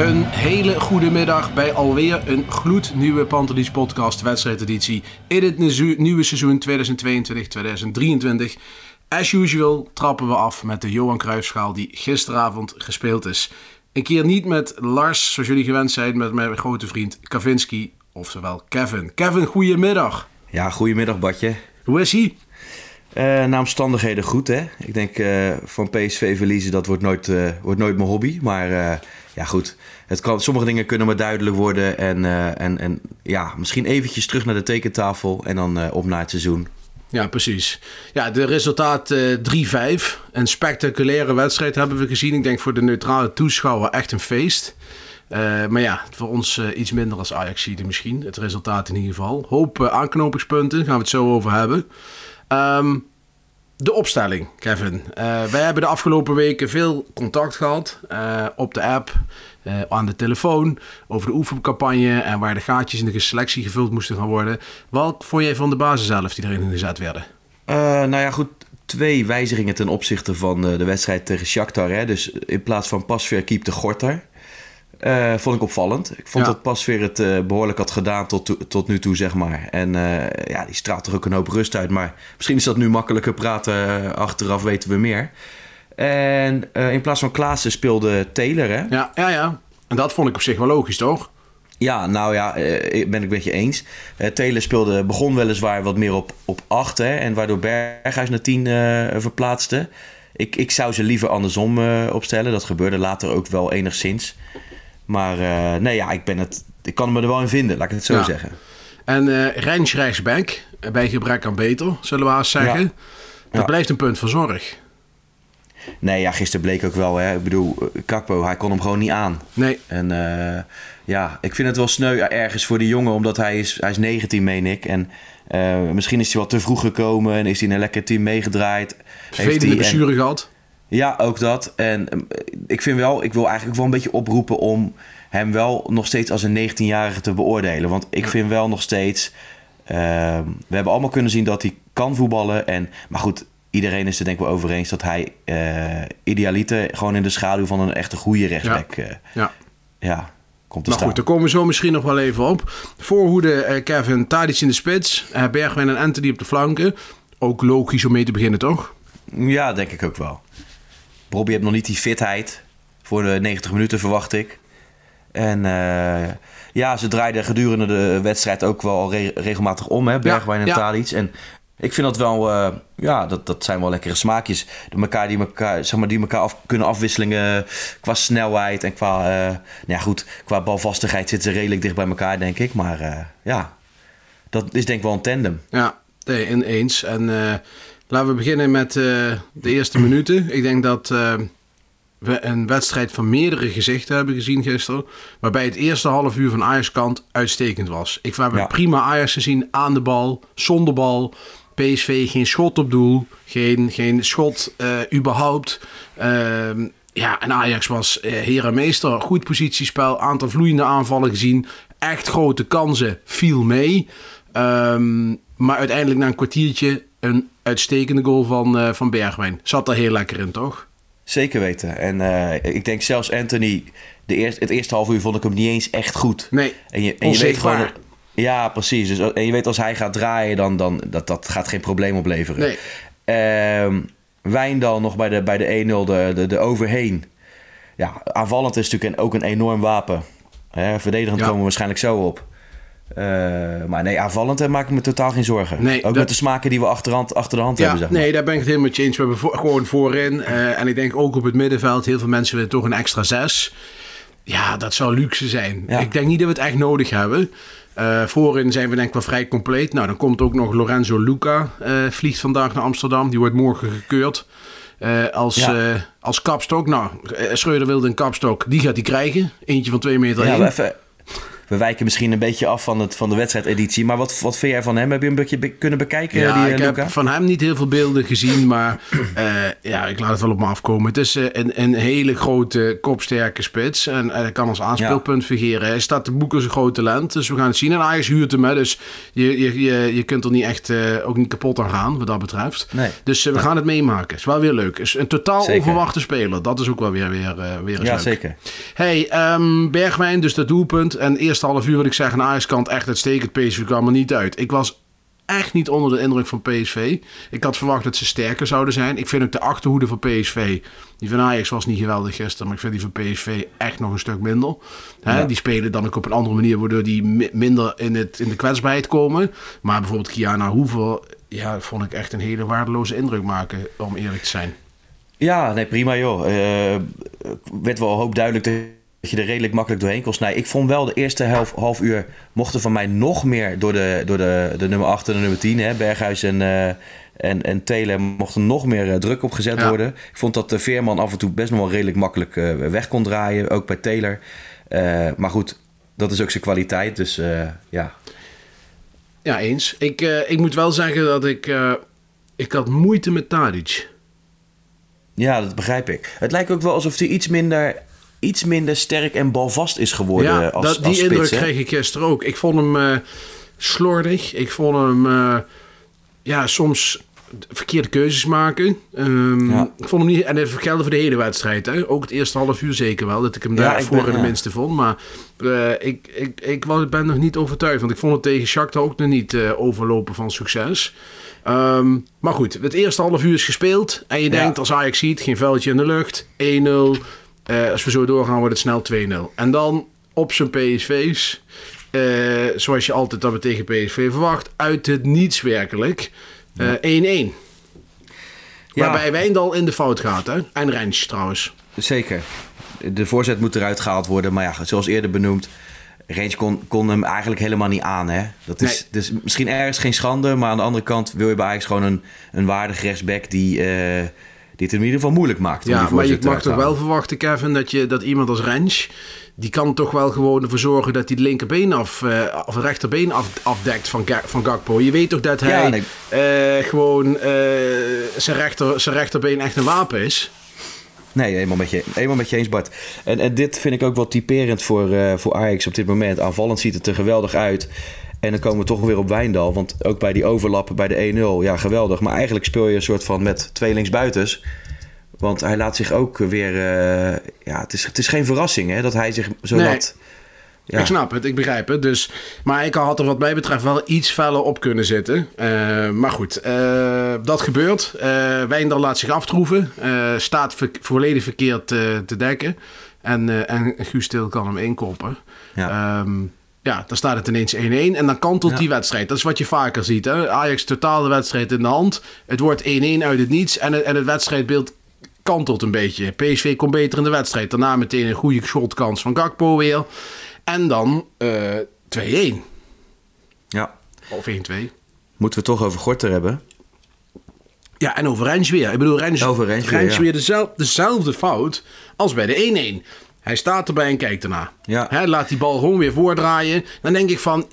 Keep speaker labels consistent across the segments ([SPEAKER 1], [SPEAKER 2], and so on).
[SPEAKER 1] Een hele goede middag bij alweer een gloednieuwe Pantelis podcast wedstrijdeditie in het nieuwe seizoen 2022-2023. As usual trappen we af met de Johan Cruijffschaal die gisteravond gespeeld is. Een keer niet met Lars, zoals jullie gewend zijn, met mijn grote vriend Kavinski, oftewel Kevin. Kevin, goedemiddag.
[SPEAKER 2] Ja, goedemiddag Badje.
[SPEAKER 1] Hoe is hij?
[SPEAKER 2] Eh na omstandigheden goed hè. Ik denk eh, van PSV verliezen, dat wordt nooit, eh, wordt nooit mijn hobby. Maar ja goed, het kan, sommige dingen kunnen maar duidelijk worden. En, eh, en, en ja, misschien eventjes terug naar de tekentafel en dan eh, op naar het seizoen.
[SPEAKER 1] Ja, precies. Ja, de resultaat eh 3-5. Een spectaculaire wedstrijd hebben we gezien. Ik denk voor de neutrale toeschouwer echt een feest. Eh, maar ja, voor ons eh, iets minder als ajax misschien. Het resultaat in ieder geval. Hoop eh, aanknopingspunten, gaan we het zo over hebben. Ehm, de opstelling, Kevin. Eh, wij hebben de afgelopen weken veel contact gehad eh, op de app, eh, aan de telefoon, over de oefencampagne en waar de gaatjes in de selectie gevuld moesten gaan worden. Wat vond jij van de basis zelf die erin gezet werden?
[SPEAKER 2] Nou ja, goed. Twee wijzigingen ten opzichte van de wedstrijd tegen Shakhtar. Hè. Dus in plaats van Pasveer keepte Gorter. Eh, vond ik opvallend. Ik vond
[SPEAKER 1] Ja.
[SPEAKER 2] dat Pasveer het eh, behoorlijk had gedaan tot, to- tot nu toe, zeg maar. En eh, ja, die straalt er ook een hoop rust uit. Maar misschien is dat nu makkelijker praten. achteraf weten we meer. En in plaats van Klaassen speelde Taylor, hè?
[SPEAKER 1] Ja, ja, ja. En dat vond ik op zich wel logisch, toch?
[SPEAKER 2] Ja, nou ja, ben ik met je eens. Taylor speelde, begon weliswaar wat meer op, op 8, hè, en waardoor Berghuis naar 10 eh, verplaatste. Ik, ik zou ze liever andersom opstellen. Dat gebeurde later ook wel enigszins. Maar eh, nee, ja, ik, ben het, ik kan me er wel in vinden, laat ik het zo
[SPEAKER 1] Ja.
[SPEAKER 2] zeggen.
[SPEAKER 1] En eh Rens rechtsback, bij gebrek aan beter, zullen we haast zeggen.
[SPEAKER 2] Ja.
[SPEAKER 1] Dat
[SPEAKER 2] Ja.
[SPEAKER 1] blijft een punt van zorg.
[SPEAKER 2] Nee, ja, gisteren bleek ook wel, hè, ik bedoel, eh, Kakpo, hij kon hem gewoon niet aan.
[SPEAKER 1] Nee,
[SPEAKER 2] En ja, ik vind het wel sneu ergens voor die jongen, omdat hij is, hij is 19, meen ik. En misschien is hij wat te vroeg gekomen en is hij in een lekker team meegedraaid. Heeft
[SPEAKER 1] vervelende
[SPEAKER 2] hij- en-
[SPEAKER 1] blessure gehad.
[SPEAKER 2] Ja, ook dat. En eh, ik vind wel, ik wil eigenlijk wel een beetje oproepen om hem wel nog steeds als een 19-jarige te beoordelen. Want ik vind wel nog steeds, eh, we hebben allemaal kunnen zien dat hij kan voetballen. En, maar goed, iedereen is er denk ik wel over eens dat hij eh idealiter gewoon in de schaduw van een echte goede rechtsback eh,
[SPEAKER 1] Ja.
[SPEAKER 2] ja, komt te
[SPEAKER 1] Maar
[SPEAKER 2] staan.
[SPEAKER 1] goed, daar komen we zo misschien nog wel even op. Voorhoede eh, Kevin, Tadic in de spits. Bergwijn en Anthony op de flanken. Ook logisch om mee te beginnen, toch?
[SPEAKER 2] Ja, denk ik ook wel. Robbie heeft nog niet die fitheid voor de 90 minuten, verwacht ik. En eh, ja, ze draaiden gedurende de wedstrijd ook wel re- regelmatig om, hè, Bergwijn en
[SPEAKER 1] ja.
[SPEAKER 2] Tadic. En ik vind dat wel, eh, ja, dat, dat zijn wel lekkere smaakjes. De elkaar die elkaar, zeg maar, die elkaar af, kunnen afwisselingen qua snelheid en qua, eh, nou ja, goed, qua balvastigheid zitten ze redelijk dicht bij elkaar, denk ik. Maar eh, ja, dat is denk ik wel een tandem.
[SPEAKER 1] Ja, nee, ineens. En eh, laten we beginnen met eh, de eerste minuten. Ik denk dat eh, we een wedstrijd van meerdere gezichten hebben gezien gisteren. Waarbij het eerste half uur van Ajax kant uitstekend was. Ik hebben
[SPEAKER 2] Ja.
[SPEAKER 1] prima Ajax gezien aan de bal, zonder bal. PSV geen schot op doel, geen, geen schot eh, überhaupt. Ehm, ja, en Ajax was heer en meester. Goed positiespel, aantal vloeiende aanvallen gezien. Echt grote kansen, viel mee. Ehm, maar uiteindelijk na een kwartiertje een uitstekende goal van, eh, van Bergwijn. Zat er heel lekker in, toch?
[SPEAKER 2] Zeker weten. En eh, ik denk zelfs Anthony, de eerste, het eerste half uur vond ik hem niet eens echt goed.
[SPEAKER 1] Nee,
[SPEAKER 2] En je, en je weet gewoon. Ja, precies. Dus, en je weet als hij gaat draaien, dan, dan dat, dat gaat geen probleem opleveren.
[SPEAKER 1] Nee.
[SPEAKER 2] Ehm, Wijndal nog bij de, bij de 1-0, de, de, de overheen. Ja, aanvallend is natuurlijk ook een enorm wapen. Hè, verdedigend
[SPEAKER 1] Ja.
[SPEAKER 2] komen we waarschijnlijk zo op. Eh, maar nee, aanvallend maak ik me totaal geen zorgen.
[SPEAKER 1] Nee,
[SPEAKER 2] ook
[SPEAKER 1] dat-
[SPEAKER 2] met de smaken die we achterhand, achter de hand
[SPEAKER 1] Ja,
[SPEAKER 2] hebben. Zeg maar.
[SPEAKER 1] nee, daar ben ik het helemaal met je eens. We hebben voor- gewoon voorin. eh, en ik denk ook op het middenveld, heel veel mensen willen toch een extra zes. Ja, dat zou luxe zijn.
[SPEAKER 2] Ja.
[SPEAKER 1] Ik denk niet dat we het echt nodig hebben. Eh, voorin zijn we denk ik wel vrij compleet. Nou, dan komt ook nog Lorenzo Luca. vliegt vandaag naar Amsterdam. Die wordt morgen gekeurd. als,
[SPEAKER 2] Ja.
[SPEAKER 1] als kapstok. Nou, Schreuder wilde een kapstok. Die gaat hij krijgen. Eentje van 2 meter
[SPEAKER 2] Ja, we, even, we wijken misschien een beetje af van, het, van de wedstrijdeditie. Maar wat, wat vind jij van hem? Heb je een beetje be- kunnen bekijken,
[SPEAKER 1] Ja,
[SPEAKER 2] die eh,
[SPEAKER 1] ik
[SPEAKER 2] Luca?
[SPEAKER 1] heb van hem niet heel veel beelden gezien, maar eh, ja, ik laat het wel op me afkomen. Het is eh, een, een hele grote, kopsterke spits en hij kan als aanspeelpunt fungeren. Hij staat te boeken als een groot talent, dus we gaan het zien. En Ajax huurt hem, hè, dus je, je, je, je kunt er niet echt ook niet kapot aan gaan, wat dat betreft.
[SPEAKER 2] Nee.
[SPEAKER 1] Dus we gaan het meemaken. is wel weer leuk. is een totaal
[SPEAKER 2] Zeker.
[SPEAKER 1] onverwachte speler. Dat is ook wel weer, weer, weer eens
[SPEAKER 2] Ja,
[SPEAKER 1] leuk.
[SPEAKER 2] zeker.
[SPEAKER 1] Hey, ehm, Bergwijn, dus dat doelpunt. En eerste half uur wil ik zeggen, aan Ajax kant echt uitstekend. PSV kwam er niet uit. Ik was echt niet onder de indruk van PSV. Ik had verwacht dat ze sterker zouden zijn. Ik vind ook de achterhoede van PSV, die van Ajax was niet geweldig gisteren, maar ik vind die van PSV echt nog een stuk minder.
[SPEAKER 2] Ja.
[SPEAKER 1] Die spelen dan ook op een andere manier, waardoor die mi- minder in, het, in de kwetsbaarheid komen. Maar bijvoorbeeld Kiana Hoever, ja, vond ik echt een hele waardeloze indruk maken, om eerlijk te zijn.
[SPEAKER 2] Ja, nee, prima joh. Eh werd wel hoop duidelijk dat je er redelijk makkelijk doorheen kon snijden. Ik vond wel de eerste half, half uur mochten van mij nog meer door de, door de, de nummer 8 en de nummer 10. Hè, Berghuis en, eh en, en Taylor mochten nog meer eh, druk op gezet
[SPEAKER 1] Ja.
[SPEAKER 2] worden. Ik vond dat de Veerman af en toe best nog wel redelijk makkelijk eh, weg kon draaien. Ook bij Taylor. Maar goed, dat is ook zijn kwaliteit. Dus ja,
[SPEAKER 1] Ja, eens. Ik, ik moet wel zeggen dat ik... ik had moeite met Tadic.
[SPEAKER 2] Ja, dat begrijp ik. Het lijkt ook wel alsof hij iets minder, iets minder sterk en balvast is geworden
[SPEAKER 1] ja,
[SPEAKER 2] als,
[SPEAKER 1] dat, die
[SPEAKER 2] als spits,
[SPEAKER 1] indruk
[SPEAKER 2] hè?
[SPEAKER 1] kreeg ik gisteren ook. Ik vond hem eh, slordig. Ik vond hem... eh, ja, soms verkeerde keuzes maken. Ehm,
[SPEAKER 2] Ja.
[SPEAKER 1] Ik vond hem niet... En dat geldt voor de hele wedstrijd. Hè? Ook het eerste half uur zeker wel. Dat ik hem
[SPEAKER 2] Ja,
[SPEAKER 1] daar
[SPEAKER 2] ik
[SPEAKER 1] voor
[SPEAKER 2] ben-
[SPEAKER 1] de minste vond. Maar eh, ik, ik, ik ben nog niet overtuigd. Want ik vond het tegen Shakhtar ook nog niet overlopen van succes. Ehm, maar goed, het eerste half uur is gespeeld. En je denkt als Ajax ziet, geen veldje in de lucht. 1-0. Eh, als we zo doorgaan wordt het snel 2-0. En dan op zijn PSV's. eh, zoals je altijd dat we tegen PSV verwacht. Uit het niets werkelijk. eh, 1-1.
[SPEAKER 2] Ja.
[SPEAKER 1] Waarbij Wijndal in de fout gaat. Hè? En Rens trouwens.
[SPEAKER 2] Zeker. De voorzet moet eruit gehaald worden. Maar ja, zoals eerder benoemd, Range kon, kon hem eigenlijk helemaal niet aan. Hè? Dat is,
[SPEAKER 1] Nee.
[SPEAKER 2] dus misschien ergens geen schande. Maar aan de andere kant wil je bij Ajax gewoon een, een waardig rechtsback die, eh, die het in ieder geval moeilijk maakt.
[SPEAKER 1] Ja, maar je mag toch wel verwachten, Kevin, dat, je, dat iemand als Rens... die kan toch wel gewoon ervoor zorgen dat hij het linkerbeen af... eh, of het rechterbeen af, afdekt van, van Gakpo. Je weet toch dat hij
[SPEAKER 2] Ja, nee.
[SPEAKER 1] eh, gewoon eh, zijn, rechter, zijn rechterbeen echt een wapen is?
[SPEAKER 2] Nee, helemaal met je, helemaal met je eens, Bart. En, en dit vind ik ook wel typerend voor, voor Ajax op dit moment. Aanvallend ziet het er geweldig uit. En dan komen we toch weer op Wijndal. Want ook bij die overlappen bij de 1-0, ja, geweldig. Maar eigenlijk speel je een soort van met twee linksbuitens. Want hij laat zich ook weer... eh, ja, het is, het is geen verrassing hè, dat hij zich zo
[SPEAKER 1] Nee.
[SPEAKER 2] laat... Ja.
[SPEAKER 1] Ik snap het, ik begrijp het. Dus, maar ik had er wat mij betreft wel iets feller op kunnen zitten. Eh, maar goed, eh, dat gebeurt. Eh Wijndal laat zich aftroeven. staat ver- volledig verkeerd te dekken. En, en Guus Til kan hem inkoppen.
[SPEAKER 2] Ja.
[SPEAKER 1] Ehm, ja, dan staat het ineens 1-1 en dan kantelt
[SPEAKER 2] Ja.
[SPEAKER 1] die wedstrijd. Dat is wat je vaker ziet. Hè? Ajax totaal de wedstrijd in de hand. Het wordt 1-1 uit het niets en het, en het wedstrijdbeeld kantelt een beetje. PSV komt beter in de wedstrijd. Daarna meteen een goede shotkans van Gakpo weer. En dan eh 2-1
[SPEAKER 2] ja.
[SPEAKER 1] of 1-2.
[SPEAKER 2] Moeten we toch over Gorter hebben?
[SPEAKER 1] Ja, en over Rens weer. Ik bedoel, Rens,
[SPEAKER 2] Over Rens weer, ja.
[SPEAKER 1] weer dezelfde, dezelfde fout als bij de 1-1. Hij staat erbij en kijkt erna.
[SPEAKER 2] Ja.
[SPEAKER 1] Hè, laat die bal gewoon weer voordraaien. Dan denk ik van,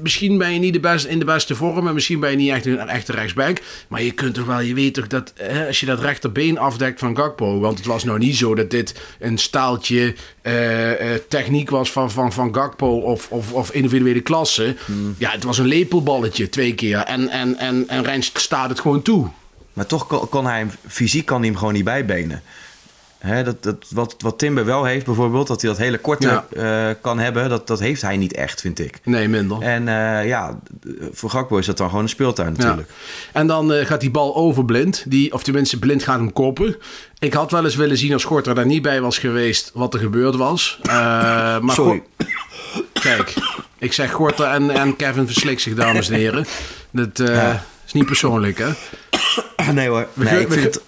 [SPEAKER 1] misschien ben je niet de in de beste vorm... en misschien ben je niet echt een, echte rechtsback. Maar je kunt toch wel, je weet toch dat hè, als je dat rechterbeen afdekt van Gakpo... want het was nou niet zo dat dit een staaltje eh, eh, techniek was van, van, van Gakpo... of, of, of individuele klasse.
[SPEAKER 2] Hmm.
[SPEAKER 1] Ja, het was een lepelballetje twee keer. En, en, en, en Rens staat het gewoon toe.
[SPEAKER 2] Maar toch kan hij hem, fysiek kan hij hem gewoon niet bijbenen. Hè, dat, dat, wat, wat Timber wel heeft bijvoorbeeld, dat hij dat hele korte
[SPEAKER 1] Ja.
[SPEAKER 2] eh, kan hebben, dat, dat heeft hij niet echt, vind ik.
[SPEAKER 1] Nee, minder.
[SPEAKER 2] En eh, ja, voor Gakpo is dat dan gewoon een speeltuin natuurlijk.
[SPEAKER 1] Ja. En dan eh, gaat die bal over blind. Die, of tenminste, blind gaat hem koppen. Ik had wel eens willen zien als Gorter daar niet bij was geweest wat er gebeurd was. Maar
[SPEAKER 2] Sorry.
[SPEAKER 1] Kijk, ik zeg Gorter en, en Kevin verslikt zich, dames en heren. Dat
[SPEAKER 2] Ja.
[SPEAKER 1] is niet persoonlijk, hè?
[SPEAKER 2] Nee hoor, nee, ik
[SPEAKER 1] we
[SPEAKER 2] vind het...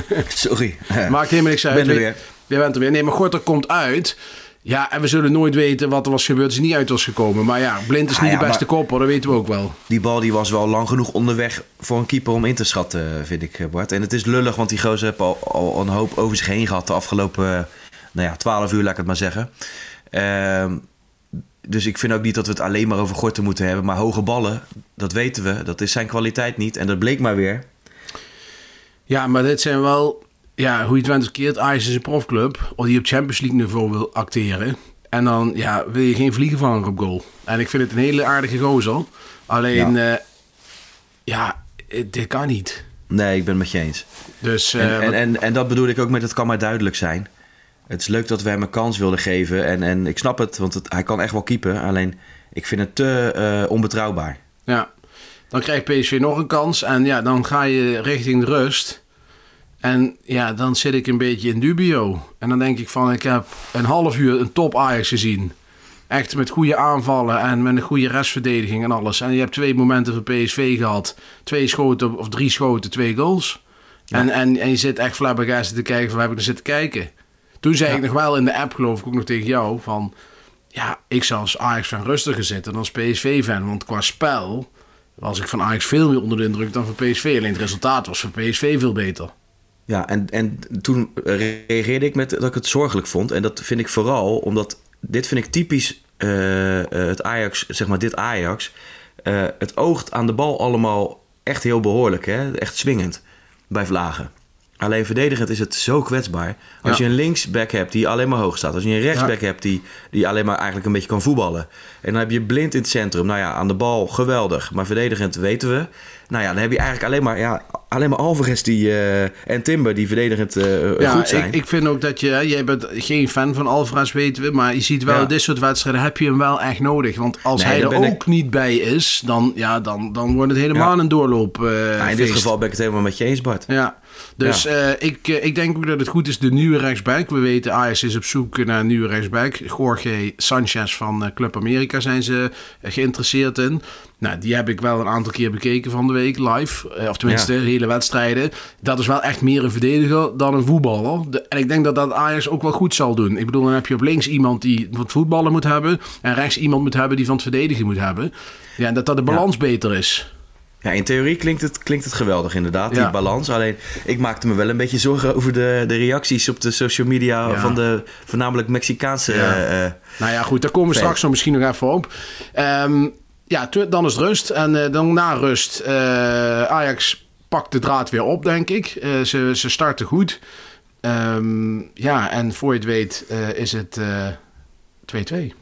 [SPEAKER 2] Sorry.
[SPEAKER 1] Maakt helemaal niks uit.
[SPEAKER 2] Ben er weer.
[SPEAKER 1] Je bent er weer. Nee, maar Gorter komt uit. Ja, en we zullen nooit weten wat er was gebeurd als hij niet uit was gekomen. Maar ja, Blind is
[SPEAKER 2] Ah,
[SPEAKER 1] niet
[SPEAKER 2] ja,
[SPEAKER 1] de beste kopper, dat weten we ook wel.
[SPEAKER 2] Die bal die was wel lang genoeg onderweg voor een keeper om in te schatten, vind ik, Bart. En het is lullig, want die gozer heeft al, al een hoop over zich heen gehad de afgelopen eh, nou ja, 12 uur, laat ik het maar zeggen. Ehm, dus ik vind ook niet dat we het alleen maar over Gorten moeten hebben. Maar hoge ballen, dat weten we, dat is zijn kwaliteit niet. En dat bleek maar weer.
[SPEAKER 1] Ja, maar dit zijn wel... Ja, hoe je het went of keert, Ajax is een profclub... of die op Champions League niveau wil acteren. En dan ja, wil je geen vliegenvanger op goal. En ik vind het een hele aardige gozer. Alleen, ja, ja eh, dit kan niet.
[SPEAKER 2] Nee, ik ben het met je eens.
[SPEAKER 1] Dus,
[SPEAKER 2] En,
[SPEAKER 1] eh,
[SPEAKER 2] en, en, en dat bedoel ik ook met het kan maar duidelijk zijn. Het is leuk dat we hem een kans wilden geven. En, en ik snap het, want het, hij kan echt wel keepen. Alleen, ik vind het te eh, onbetrouwbaar.
[SPEAKER 1] ja, dan krijgt PSV nog een kans. En ja, dan ga je richting de rust. En ja, dan zit ik een beetje in dubio. En dan denk ik van, ik heb een half uur een top Ajax gezien. Echt met goede aanvallen en met een goede restverdediging en alles. En je hebt twee momenten voor PSV gehad. Twee schoten of drie schoten, twee goals. En, en, en je zit echt flabbergasted te kijken van, waar heb ik er zitten kijken? Toen zei ik nog wel in de app, geloof ik ook nog tegen jou, van... Ja, ik zou als Ajax-fan rustiger zitten dan als PSV-fan. Want qua spel was ik van Ajax veel meer onder de indruk dan van PSV. Alleen het resultaat was voor PSV veel beter.
[SPEAKER 2] Ja, en, en toen reageerde ik met dat ik het zorgelijk vond. En dat vind ik vooral omdat dit vind ik typisch eh, eh, het Ajax, zeg maar dit Ajax. Eh, het oogt aan de bal allemaal echt heel behoorlijk, hè? echt swingend bij Vlagen. Alleen verdedigend is het zo kwetsbaar. Als
[SPEAKER 1] Ja.
[SPEAKER 2] je een linksback hebt die alleen maar hoog staat. Als je een rechtsback
[SPEAKER 1] Ja.
[SPEAKER 2] hebt die, die alleen maar eigenlijk een beetje kan voetballen. En dan heb je blind in het centrum. Nou ja, aan de bal geweldig. Maar verdedigend weten we. Nou ja, dan heb je eigenlijk alleen maar, ja, alleen maar Alvarez die, eh, en Timber die verdedigend eh,
[SPEAKER 1] Ja,
[SPEAKER 2] goed zijn.
[SPEAKER 1] ik, ik vind ook dat je... Jij bent geen fan van Alvarez, weten we. Maar je ziet wel, dit soort wedstrijden heb je hem wel echt nodig. Want als
[SPEAKER 2] Nee,
[SPEAKER 1] hij er ook niet bij is... Dan, ja, dan, dan wordt het helemaal een doorloop eh,
[SPEAKER 2] in dit geval ben ik het helemaal met je eens, Bart.
[SPEAKER 1] Ja, dus eh, ik, eh, ik denk ook dat het goed is, de nieuwe rechtsback. We weten, Ajax is op zoek naar een nieuwe rechtsback. Jorge Sanchez van eh, Club Amerika zijn ze geïnteresseerd in. Nou, die heb ik wel een aantal keer bekeken van de week live. Of tenminste,
[SPEAKER 2] Ja.
[SPEAKER 1] hele wedstrijden. Dat is wel echt meer een verdediger dan een voetballer. De- en ik denk dat dat Ajax ook wel goed zal doen. Ik bedoel, dan heb je op links iemand die het voetballen moet hebben. En rechts iemand moet hebben die van het verdedigen moet hebben. Ja, en dat dat de balans beter is.
[SPEAKER 2] Ja, in theorie klinkt het, klinkt het geweldig inderdaad,
[SPEAKER 1] Ja.
[SPEAKER 2] die balans. Alleen, ik maakte me wel een beetje zorgen over de, de reacties op de social media...
[SPEAKER 1] Ja.
[SPEAKER 2] van de voornamelijk Mexicaanse...
[SPEAKER 1] Ja.
[SPEAKER 2] eh,
[SPEAKER 1] Nou ja, goed, daar komen we straks nog misschien nog even op. Ehm, ja, dan is het rust. En eh, dan na rust, eh, Ajax pakt de draad weer op, denk ik. Ze, ze starten goed. Ehm, ja, en voor je het weet is het eh, 2-2.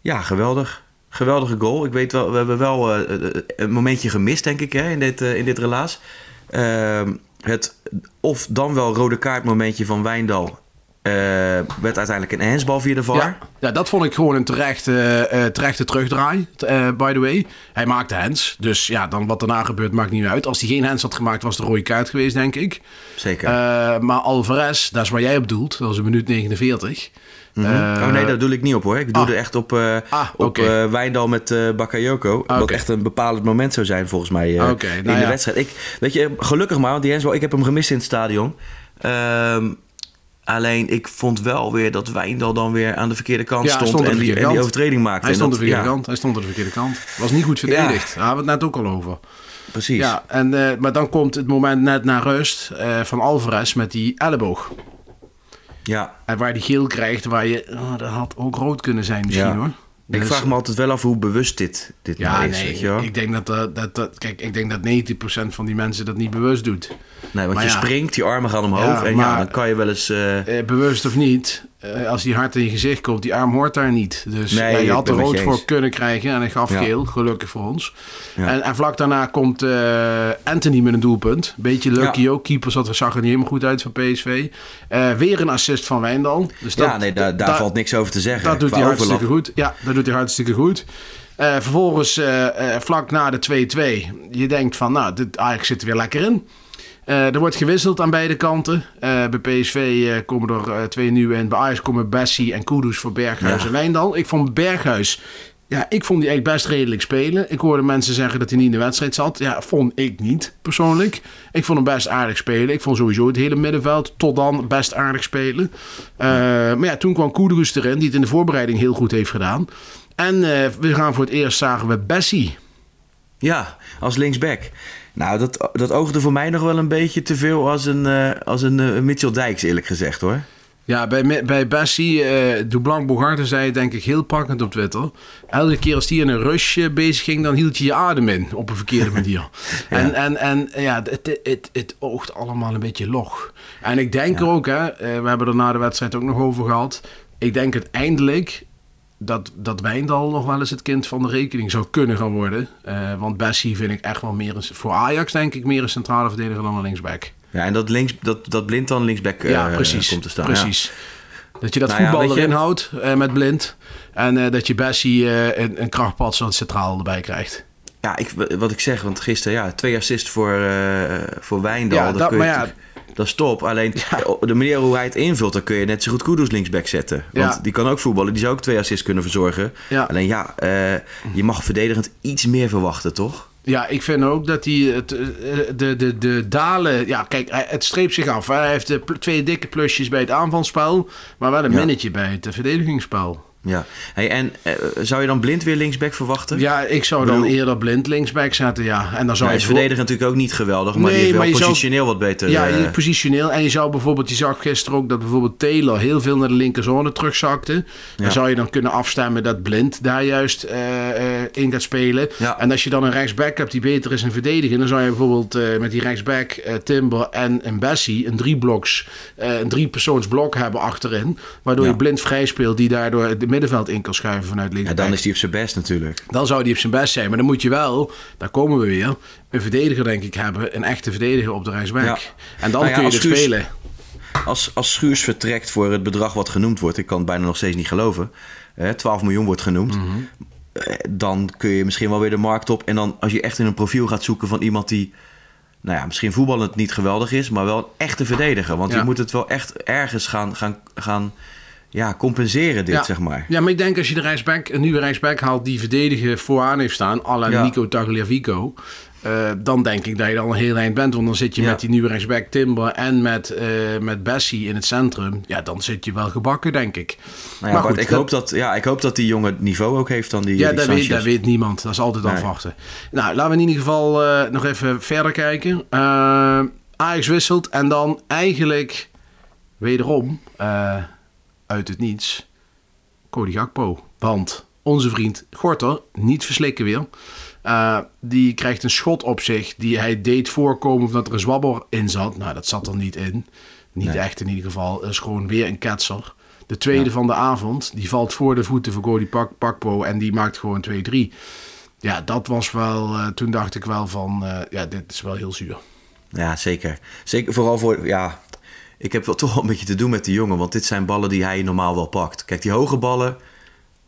[SPEAKER 2] ja, geweldig. Geweldige goal. Ik weet wel, we hebben wel eh, eh, een momentje gemist, denk ik, hè, in, dit, eh, in dit relaas. Ehm, het of dan wel rode kaart momentje van Wijndal... eh, werd uiteindelijk een handsbal via de VAR.
[SPEAKER 1] Ja, ja, dat vond ik gewoon een terechte, eh, terechte terugdraai, eh, by the way. Hij maakte hands, dus ja, dan wat daarna gebeurt maakt niet meer uit. Als hij geen hands had gemaakt, was het een rode kaart geweest, denk ik.
[SPEAKER 2] Zeker.
[SPEAKER 1] Eh, maar Alvarez, dat is waar jij op doelt, dat was een minuut 49.
[SPEAKER 2] Mhm.
[SPEAKER 1] Eh,
[SPEAKER 2] oh nee, daar doe ik niet op hoor. Ik doe
[SPEAKER 1] ah.
[SPEAKER 2] er echt op, eh
[SPEAKER 1] Ah,
[SPEAKER 2] op eh, Wijndal met Bakayoko. Wat
[SPEAKER 1] oké.
[SPEAKER 2] echt een bepalend moment zou zijn volgens mij in
[SPEAKER 1] nou
[SPEAKER 2] de
[SPEAKER 1] ja.
[SPEAKER 2] wedstrijd. Ik, weet je, gelukkig maar, want die Hensbal, ik heb hem gemist in het stadion. Ehm, alleen ik vond wel weer dat Wijndal dan weer aan de verkeerde kant
[SPEAKER 1] Ja,
[SPEAKER 2] stond,
[SPEAKER 1] stond aan
[SPEAKER 2] en,
[SPEAKER 1] de
[SPEAKER 2] die, en die overtreding maakte.
[SPEAKER 1] Hij stond,
[SPEAKER 2] dat-
[SPEAKER 1] de verkeerde
[SPEAKER 2] ja,
[SPEAKER 1] kant. hij stond aan de verkeerde kant. Was niet goed verdedigd. Daar hebben we het net ook al over.
[SPEAKER 2] Precies.
[SPEAKER 1] Ja, en, maar dan komt het moment net na rust van Alvarez met die elleboog.
[SPEAKER 2] Ja.
[SPEAKER 1] En waar die geel krijgt, waar je... oh, dat had ook rood kunnen zijn misschien
[SPEAKER 2] Ja.
[SPEAKER 1] hoor.
[SPEAKER 2] Ik vraag me altijd wel af hoe bewust dit, dit
[SPEAKER 1] Ja,
[SPEAKER 2] nou is.
[SPEAKER 1] nee,
[SPEAKER 2] weet je wel?
[SPEAKER 1] ik denk dat, dat, dat, dat- kijk, ik denk dat 90% van die mensen dat niet bewust doet.
[SPEAKER 2] nee, want
[SPEAKER 1] maar
[SPEAKER 2] je
[SPEAKER 1] ja.
[SPEAKER 2] springt, die armen gaan omhoog. En ja, dan kan je wel eens... eh,
[SPEAKER 1] Eh, bewust of niet, eh, als die hard in je gezicht komt, die arm hoort daar niet. Dus
[SPEAKER 2] Nee,
[SPEAKER 1] ja, je had er rood voor kunnen krijgen en hij gaf
[SPEAKER 2] Ja.
[SPEAKER 1] geel, gelukkig voor ons.
[SPEAKER 2] Ja.
[SPEAKER 1] En, en vlak daarna komt eh, Anthony met een doelpunt. Beetje lucky ook, keeper zat, zag er niet helemaal goed uit van PSV. Eh, weer een assist van Wijndal. Dus dat,
[SPEAKER 2] ja, nee, daar, daar valt niks over te zeggen.
[SPEAKER 1] Dat doet hij
[SPEAKER 2] overlap.
[SPEAKER 1] hartstikke goed. Ja, dat doet hij hartstikke goed. Vervolgens, vlak na de 2-2, je denkt van, nou, dit Ajax zit er weer lekker in. Eh, er wordt gewisseld aan beide kanten. Eh, bij PSV eh, komen er twee nieuwe in. Bij Ajax komen Bessie en Kudus voor Berghuis
[SPEAKER 2] Ja.
[SPEAKER 1] en Wijndal. Ik vond Berghuis Ja, ik vond die eigenlijk best redelijk spelen. Ik hoorde mensen zeggen dat hij niet in de wedstrijd zat. Ja, vond ik niet, persoonlijk. Ik vond hem best aardig spelen. Ik vond sowieso het hele middenveld tot dan best aardig spelen. Uh, maar ja, toen kwam Koederus erin, die het in de voorbereiding heel goed heeft gedaan. En uh, we gaan voor het eerst zagen we Bessie.
[SPEAKER 2] Ja, als linksback. Nou, dat, dat oogde voor mij nog wel een beetje te veel als een, uh, als een Mitchell Dijks, eerlijk gezegd hoor.
[SPEAKER 1] Ja, bij, bij Bessie, uh, Dublanc Bogarde zei denk ik heel pakkend op Twitter. Elke keer als die in een rush bezig ging, dan hield je je adem in op een verkeerde manier. En, en, en ja, het, het, het, oogt allemaal een beetje log. En ik denk ja. ook, hè, we hebben er na de wedstrijd ook nog over gehad. Ik denk uiteindelijk dat, dat Wijndal nog wel eens het kind van de rekening zou kunnen gaan worden. Uh, want Bessie vind ik echt wel meer een, voor Ajax denk ik meer een centrale verdediger dan een linksback.
[SPEAKER 2] Ja, en dat, links, dat, dat Blind dan linksback
[SPEAKER 1] ja,
[SPEAKER 2] uh,
[SPEAKER 1] precies,
[SPEAKER 2] komt te staan.
[SPEAKER 1] Precies. Ja. Dat je dat nou voetbal ja, erin je... houdt uh, met Blind. En dat je Bessie een, een krachtpad zo'n centraal erbij krijgt.
[SPEAKER 2] Ja, ik, wat ik zeg, want gisteren ja, twee assists voor, voor Wijndal. Ja, dat, maar ja, dat is top. Alleen ja. de manier hoe hij het invult, dan kun je net zo goed Kudus linksback zetten. Want ja. die kan ook voetballen. Die zou ook twee assists kunnen verzorgen. Ja. Alleen ja, uh, je mag verdedigend iets meer verwachten, toch?
[SPEAKER 1] Ja, ik vind ook dat hij het, de, de, de dalen... Ja, kijk, het streept zich af. Hij heeft twee dikke plusjes bij het aanvalspel... maar wel een minnetje bij het verdedigingsspel.
[SPEAKER 2] Ja, hey, en uh, zou je dan blind weer linksback verwachten?
[SPEAKER 1] Ja, ik zou dan eerder blind linksback zetten, ja. En dan zou
[SPEAKER 2] ja,
[SPEAKER 1] je
[SPEAKER 2] is verdedigen natuurlijk ook niet geweldig, maar nee, die is wel positioneel zou, wat beter.
[SPEAKER 1] Ja, uh, positioneel. En je zou bijvoorbeeld, je zag gisteren ook dat bijvoorbeeld Taylor heel veel naar de linkerzone terugzakte. Ja. Dan zou je dan kunnen afstemmen dat blind daar juist uh, in gaat spelen. Ja. En als je dan een rechtsback hebt die beter is in verdedigen, dan zou je bijvoorbeeld met die rechtsback Timber en een Bessie een driebloks, een driepersoonsblok hebben achterin. Waardoor je blind vrij speelt die daardoor de middenveld in kan schuiven vanuit links.
[SPEAKER 2] Ja, dan is hij op zijn best natuurlijk.
[SPEAKER 1] Dan zou hij op zijn best zijn. Maar dan moet je wel, daar komen we weer, een verdediger denk ik hebben. Een echte verdediger op de. Ja. En dan nou ja, kun je dus Schuurs, spelen.
[SPEAKER 2] Als, als Schuurs vertrekt voor het bedrag wat genoemd wordt. Ik kan het bijna nog steeds niet geloven. Eh, 12 miljoen wordt genoemd. Mm -hmm. dan kun je misschien wel weer de markt op. En dan als je echt in een profiel gaat zoeken van iemand die nou ja, misschien voetballend niet geweldig is, maar wel een echte verdediger. Want ja. je moet het wel echt ergens gaan, gaan, gaan ja, compenseren dit,
[SPEAKER 1] ja.
[SPEAKER 2] zeg maar.
[SPEAKER 1] Ja, maar ik denk als je de reisback, een nieuwe reisback haalt die verdedigen vooraan heeft staan, à la ja. Nico Tagliafico, uh, dan denk ik dat je dan een heel eind bent. Want dan zit je ja. met die nieuwe rechtsback Timber en met, uh, met Bessie in het centrum. Ja, dan zit je wel gebakken, denk ik.
[SPEAKER 2] Nou ja, maar goed, ik, hoop dat, ja, ik hoop dat die jongen niveau ook heeft dan die
[SPEAKER 1] Ja,
[SPEAKER 2] die
[SPEAKER 1] dat, weet, dat weet niemand. Dat is altijd nee. afwachten. Nou, laten we in ieder geval uh, nog even verder kijken. Ajax wisselt en dan eigenlijk wederom uit het niets Cody Gakpo. Want onze vriend Gorter, niet verslikken weer, uh, die krijgt een schot op zich die hij deed voorkomen dat er een zwabber in zat. Nou, dat zat er niet in. Niet nee. echt in ieder geval. Dat is gewoon weer een ketser. De tweede ja. van de avond, die valt voor de voeten van Cody Pak Pakpo en die maakt gewoon 2-3. Ja, dat was wel, uh, toen dacht ik wel van, uh, ja, dit is wel heel zuur.
[SPEAKER 2] Ja, zeker. Zeker vooral voor, ja, ik heb wel toch wel een beetje te doen met die jongen. Want dit zijn ballen die hij normaal wel pakt. Kijk, die hoge ballen,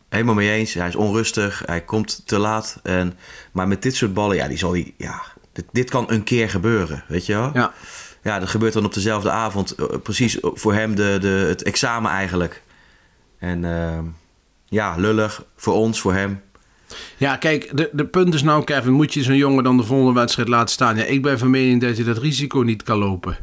[SPEAKER 2] helemaal mee eens. Hij is onrustig, hij komt te laat. En, maar met dit soort ballen, ja, die zal hij, ja, dit, dit kan een keer gebeuren, weet je wel?
[SPEAKER 1] Ja.
[SPEAKER 2] Ja, dat gebeurt dan op dezelfde avond. Precies voor hem de, de, het examen eigenlijk. En uh, ja, lullig voor ons, voor hem.
[SPEAKER 1] Ja, kijk, de, de punt is nou, Kevin, moet je zo'n jongen dan de volgende wedstrijd laten staan? Ja, ik ben van mening dat je dat risico niet kan lopen.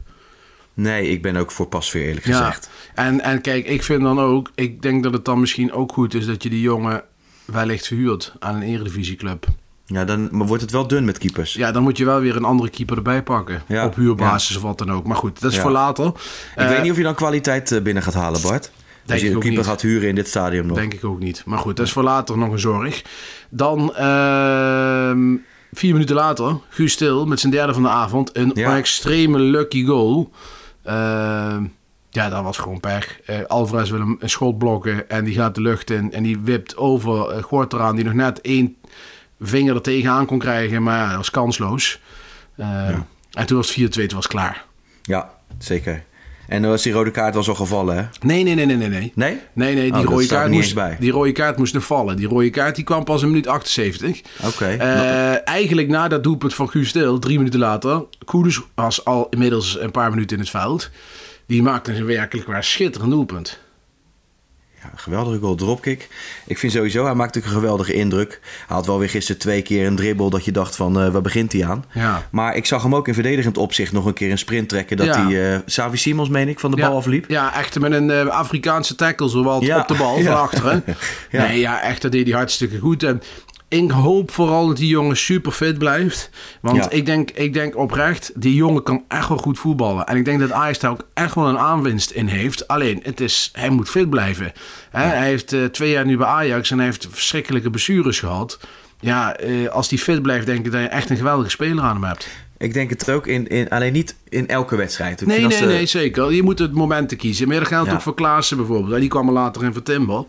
[SPEAKER 2] Nee, ik ben ook voor Pasveer eerlijk gezegd.
[SPEAKER 1] Ja. En, en kijk, ik vind dan ook... Ik denk dat het dan misschien ook goed is dat je die jongen wellicht verhuurt aan een eredivisieclub.
[SPEAKER 2] Ja, dan maar wordt het wel dun met keepers.
[SPEAKER 1] Ja, dan moet je wel weer een andere keeper erbij pakken. Ja. Op huurbasis ja. of wat dan ook. Maar goed, dat is voor later.
[SPEAKER 2] Ik uh, weet niet of je dan kwaliteit binnen gaat halen, Bart. Denk Als je een keeper niet. gaat huren in dit stadium nog.
[SPEAKER 1] Denk ik ook niet. Maar goed, dat is voor later nog een zorg. Dan... Uh, vier minuten later, Guus Stil met zijn derde van de avond. Een ja. extreme lucky goal. Uh, ja, dat was gewoon pech. Uh, Alvarez wil hem een schot blokken en die gaat de lucht in. En die wipt over uh, Gort eraan, die nog net één vinger er tegenaan kon krijgen. Maar ja, dat was kansloos. Ja. En toen was het 4-2, toen was klaar.
[SPEAKER 2] Ja, zeker. En dan was die rode kaart was al gevallen, hè?
[SPEAKER 1] Nee, nee, nee, nee, nee. Nee?
[SPEAKER 2] Nee,
[SPEAKER 1] nee, nee die, oh, rode kaart moest, bij. die rode kaart moest nog vallen. Die rode kaart die kwam pas in minuut 78.
[SPEAKER 2] Oké. Okay.
[SPEAKER 1] Uh, eigenlijk na dat doelpunt van Guus Stil, drie minuten later... Koeders was al inmiddels een paar minuten in het veld. Die maakte een werkelijk waar schitterend doelpunt.
[SPEAKER 2] Ja, geweldige goal, dropkick. Ik vind sowieso, hij maakt ook een geweldige indruk. Hij had wel weer gisteren twee keer een dribbel dat je dacht van, uh, waar begint hij aan?
[SPEAKER 1] Ja.
[SPEAKER 2] Maar ik zag hem ook in verdedigend opzicht nog een keer een sprint trekken. Dat
[SPEAKER 1] Ja.
[SPEAKER 2] hij, uh, Savi Simons meen ik, van de bal afliep.
[SPEAKER 1] Ja, echt met een eh, Afrikaanse tackle, zowel op de bal van achteren.
[SPEAKER 2] Ja.
[SPEAKER 1] Nee, ja, echt, dat deed hij hartstikke goed. En ik hoop vooral dat die jongen super fit blijft. Want
[SPEAKER 2] Ja.
[SPEAKER 1] ik, denk, ik denk oprecht, die jongen kan echt wel goed voetballen. En ik denk dat Ajax daar ook echt wel een aanwinst in heeft. Alleen, het is, hij moet fit blijven. Hè? Hij heeft eh, twee jaar nu bij Ajax en hij heeft verschrikkelijke blessures gehad. Ja, eh, als die fit blijft, denk ik dat je echt een geweldige speler aan hem hebt.
[SPEAKER 2] Ik denk het ook, in, in, alleen niet in elke wedstrijd. Ik
[SPEAKER 1] Nee, nee, nee, zeker. Je moet het momenten kiezen. Dat geldt
[SPEAKER 2] Ja.
[SPEAKER 1] ook voor Klaassen bijvoorbeeld. Die kwam er later in voor Timber.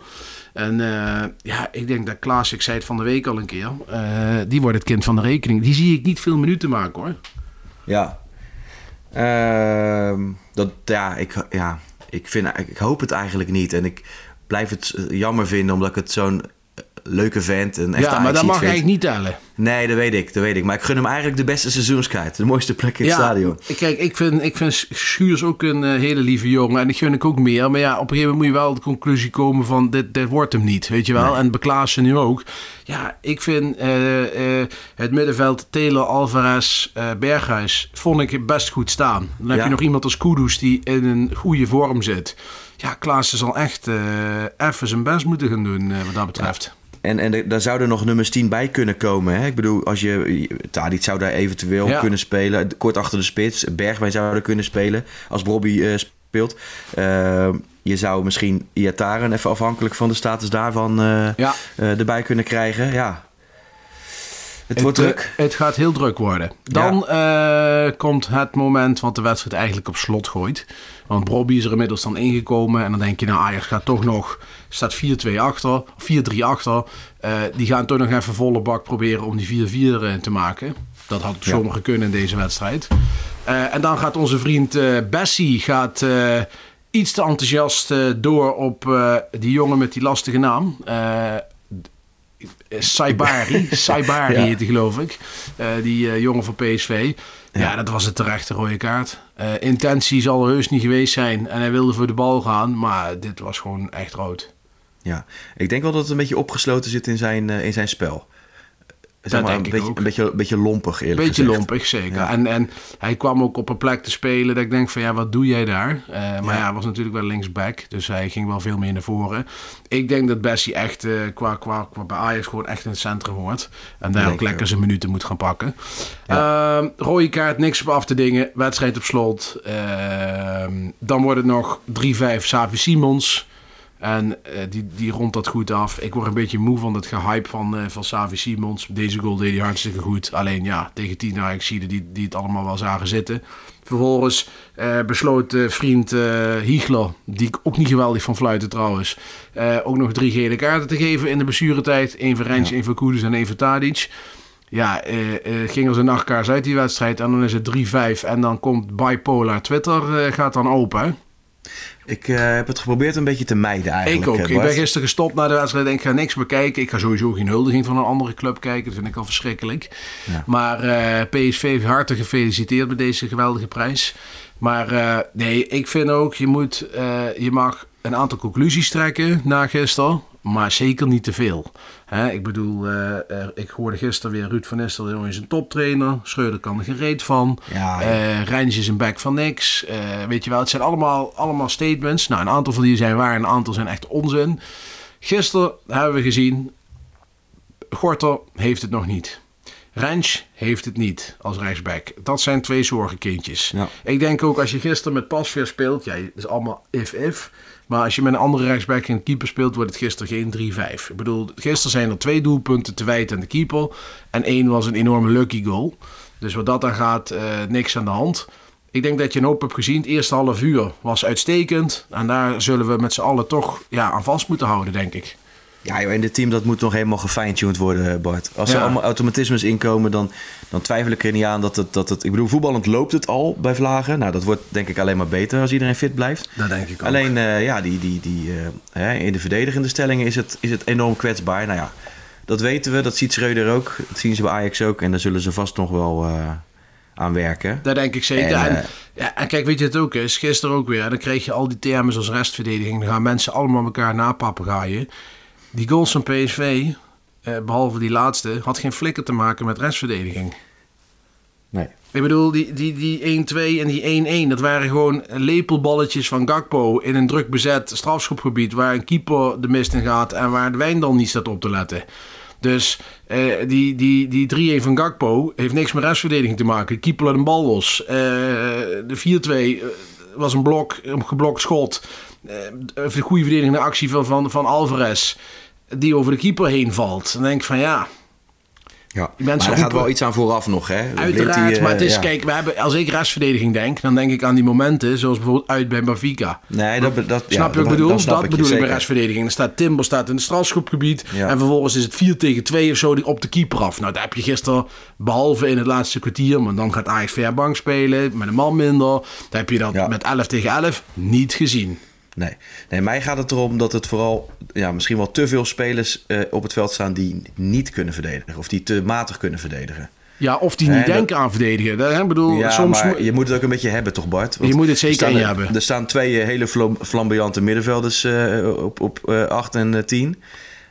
[SPEAKER 1] En eh, ja, ik denk dat Klaas, ik zei het van de week al een keer, eh, die wordt het kind van de rekening. Die zie ik niet veel minuten maken hoor.
[SPEAKER 2] Ja. Ehm, dat, ja, ik, ja ik, vind, ik hoop het eigenlijk niet. En ik blijf het eh, jammer vinden, omdat ik het zo'n leuke vent en echt
[SPEAKER 1] ja, maar dat mag
[SPEAKER 2] vind.
[SPEAKER 1] eigenlijk niet tellen.
[SPEAKER 2] Nee, dat weet ik, dat weet ik. Maar ik gun hem eigenlijk de beste seizoenskaart. De mooiste plek in het stadion.
[SPEAKER 1] Kijk, ik vind, ik vind Schuurs ook een eh, hele lieve jongen. En ik gun ik ook meer. Maar ja, op een gegeven moment moet je wel de conclusie komen van... dit, dit wordt hem niet, weet je wel. En Beklaassen nu ook. Ja, ik vind eh, eh, het middenveld Taylor, Alvarez, Berghuis... vond ik best goed staan. Dan heb
[SPEAKER 2] Ja.
[SPEAKER 1] je nog iemand als Kudus die in een goede vorm zit. Ja, Klaassen zal echt even zijn best moeten gaan doen wat dat betreft.
[SPEAKER 2] En, en daar zouden nog nummers 10 bij kunnen komen. Hè? Ik bedoel, als je. Tadic zou daar eventueel
[SPEAKER 1] Ja.
[SPEAKER 2] kunnen spelen. Kort achter de spits. Bergwijn zou er kunnen spelen. Als Bobby eh, speelt. Eh, je zou misschien Iataren even afhankelijk van de status daarvan eh,
[SPEAKER 1] Ja.
[SPEAKER 2] eh, erbij kunnen krijgen. Ja. Het, wordt
[SPEAKER 1] eh,
[SPEAKER 2] druk.
[SPEAKER 1] Het gaat heel druk worden. Dan eh, komt het moment wat de wedstrijd eigenlijk op slot gooit. Want Brobby is er inmiddels dan ingekomen. En dan denk je, nou Ajax gaat toch nog... Staat 4-2 achter, of 4-3 achter. Eh, die gaan toch nog even volle bak proberen om die 4-4 eh, te maken. Dat had
[SPEAKER 2] Ja.
[SPEAKER 1] zomaar gekund in deze wedstrijd. Eh, en dan gaat onze vriend Bessie gaat, iets te enthousiast door op die jongen met die lastige naam. Saibari. Saibari
[SPEAKER 2] Ja.
[SPEAKER 1] heet hij, geloof ik. Eh, die eh, jongen van PSV. Ja. dat was het terechte rode kaart. Eh, intentie zal er heus niet geweest zijn. En hij wilde voor de bal gaan. Maar dit was gewoon echt rood.
[SPEAKER 2] Ja. Ik denk wel dat het een beetje opgesloten zit in zijn, in zijn spel. Zeg maar,
[SPEAKER 1] denk
[SPEAKER 2] een,
[SPEAKER 1] ik
[SPEAKER 2] beetje,
[SPEAKER 1] ook.
[SPEAKER 2] een, beetje, een beetje lompig, eerlijk
[SPEAKER 1] Beetje
[SPEAKER 2] gezegd.
[SPEAKER 1] lompig, zeker.
[SPEAKER 2] Ja.
[SPEAKER 1] En, en hij kwam ook op een plek te spelen dat ik denk van ja, wat doe jij daar? Eh, maar ja.
[SPEAKER 2] Ja.
[SPEAKER 1] hij was natuurlijk wel linksback, dus hij ging wel veel meer naar voren. Ik denk dat Bessie echt eh, qua, qua, qua bij Ajax gewoon echt in het centrum hoort. En daar ook lekker zijn minuten moet gaan pakken. Ehm, rode kaart, niks op af te dingen. Wedstrijd op slot. Ehm, dan wordt het nog 3-5 Savi Simons. En eh, die, die rondt dat goed af. Ik word een beetje moe van het gehype van, eh van Savi Simons. Deze goal deed hij hartstikke goed. Alleen ja, tegen 10 Ajaxiden die, die het allemaal wel zagen zitten. Vervolgens eh, besloot vriend Hiegler, die ik ook niet geweldig van fluiten trouwens, ook nog drie gele kaarten te geven in de blessuretijd. Eén voor Rens, één voor Koeders en één voor Tadic. Ja, ging als een nachtkaars uit die wedstrijd. En dan is het 3-5. En dan komt bipolar Twitter, gaat dan open.
[SPEAKER 2] Ik eh, heb het geprobeerd een beetje te mijden eigenlijk.
[SPEAKER 1] Ik ook.
[SPEAKER 2] eh,
[SPEAKER 1] Ik ben gisteren gestopt na de wedstrijd. Ik ga niks meer kijken. Ik ga sowieso geen huldiging van een andere club kijken. Dat vind ik al verschrikkelijk.
[SPEAKER 2] Ja.
[SPEAKER 1] Maar eh, PSV hartelijk gefeliciteerd met deze geweldige prijs. Maar nee, ik vind ook, je, moet, je mag een aantal conclusies trekken na gisteren. Maar zeker niet te veel. Ik bedoel, eh, eh, ik hoorde gisteren weer Ruud van Nistelrooy is een toptrainer. Schreuder kan er gereed van.
[SPEAKER 2] Ja, ja.
[SPEAKER 1] Eh, Rijns is een back van niks. Weet je wel, het zijn allemaal, allemaal statements. Nou, een aantal van die zijn waar en een aantal zijn echt onzin. Gisteren hebben we gezien, Gorter heeft het nog niet. Rens heeft het niet als rechtsback. Dat zijn twee zorgenkindjes.
[SPEAKER 2] Ja.
[SPEAKER 1] Ik denk ook als je gisteren met Pasveer speelt, ja, het is allemaal if-if. Maar als je met een andere rechtsback en keeper speelt, wordt het gisteren geen 3-5. Ik bedoel, gisteren zijn er twee doelpunten te wijten aan de keeper. En één was een enorme lucky goal. Dus wat dat dan gaat, eh, niks aan de hand. Ik denk dat je een hoop hebt gezien. Het eerste half uur was uitstekend. En daar zullen we met z'n allen toch ja, aan vast moeten houden, denk ik.
[SPEAKER 2] Ja, joh, en dit team dat moet nog helemaal gefine-tuned worden, eh, Bart. Als er
[SPEAKER 1] Ja.
[SPEAKER 2] allemaal automatismes inkomen, dan, dan twijfel ik er niet aan dat het, dat het... Ik bedoel, voetballend loopt het al bij Vlagen. Nou, dat wordt denk ik alleen maar beter als iedereen fit blijft.
[SPEAKER 1] Dat denk ik ook.
[SPEAKER 2] Alleen, eh, ja, die, die, die, eh, hè, in de verdedigende stellingen is het, is het enorm kwetsbaar. Nou ja, dat weten we. Dat ziet Schreuder ook. Dat zien ze bij Ajax ook. En daar zullen ze vast nog wel eh, aan werken.
[SPEAKER 1] Dat denk ik zeker.
[SPEAKER 2] En,
[SPEAKER 1] En, ja, en kijk, weet je het ook is? Gisteren ook weer. Dan kreeg je al die termen als restverdediging. Dan gaan mensen allemaal elkaar napapagaaien. Die goals van PSV, eh, behalve die laatste, had geen flikker te maken met restverdediging.
[SPEAKER 2] nee.
[SPEAKER 1] Ik bedoel, die, die, die 1-2 en die 1-1, dat waren gewoon lepelballetjes van Gakpo in een druk bezet strafschopgebied waar een keeper de mist in gaat en waar de wijn dan niet staat op te letten. Dus eh, die, die, die 3-1 van Gakpo heeft niks met restverdediging te maken. De keeper laat een bal los. Eh, de 4-2 was een blok, een geblokt schot. Eh, de goede verdedigende actie van, van, van Alvarez, die over de keeper heen valt. Dan denk ik van ja,
[SPEAKER 2] Ja. Maar er gaat wel iets aan vooraf nog, hè?
[SPEAKER 1] Uiteraard,
[SPEAKER 2] die, eh,
[SPEAKER 1] maar het is,
[SPEAKER 2] ja.
[SPEAKER 1] kijk, we hebben, als ik restverdediging denk, dan denk ik aan die momenten, zoals bijvoorbeeld uit bij Benfica.
[SPEAKER 2] Nee, dat, dat, ja,
[SPEAKER 1] Snap je wat ik
[SPEAKER 2] dat-
[SPEAKER 1] bedoel? Dat
[SPEAKER 2] ik
[SPEAKER 1] bedoel ik bij restverdediging. Dan staat Timber staat in het strafschopgebied.
[SPEAKER 2] Ja.
[SPEAKER 1] En vervolgens is het 4 tegen 2 of zo die op de keeper af. Nou, daar heb je gisteren, behalve in het laatste kwartier, maar dan gaat Ajax Verbank spelen met een man minder. Daar heb je dat met 11 tegen 11 niet gezien.
[SPEAKER 2] Nee. nee, mij gaat het erom dat het vooral ja, misschien wel te veel spelers eh, op het veld staan die niet kunnen verdedigen. Of die te matig kunnen verdedigen.
[SPEAKER 1] Ja, of die niet
[SPEAKER 2] dat-
[SPEAKER 1] denken aan verdedigen. Dat, hè, bedoel,
[SPEAKER 2] Ja,
[SPEAKER 1] soms
[SPEAKER 2] maar je moet het ook een beetje hebben, toch Bart? Want
[SPEAKER 1] Je moet het zeker
[SPEAKER 2] er er-
[SPEAKER 1] hebben.
[SPEAKER 2] Er staan twee eh, hele flam- flamboyante middenvelders eh, op, op eh, 8 en eh, 10.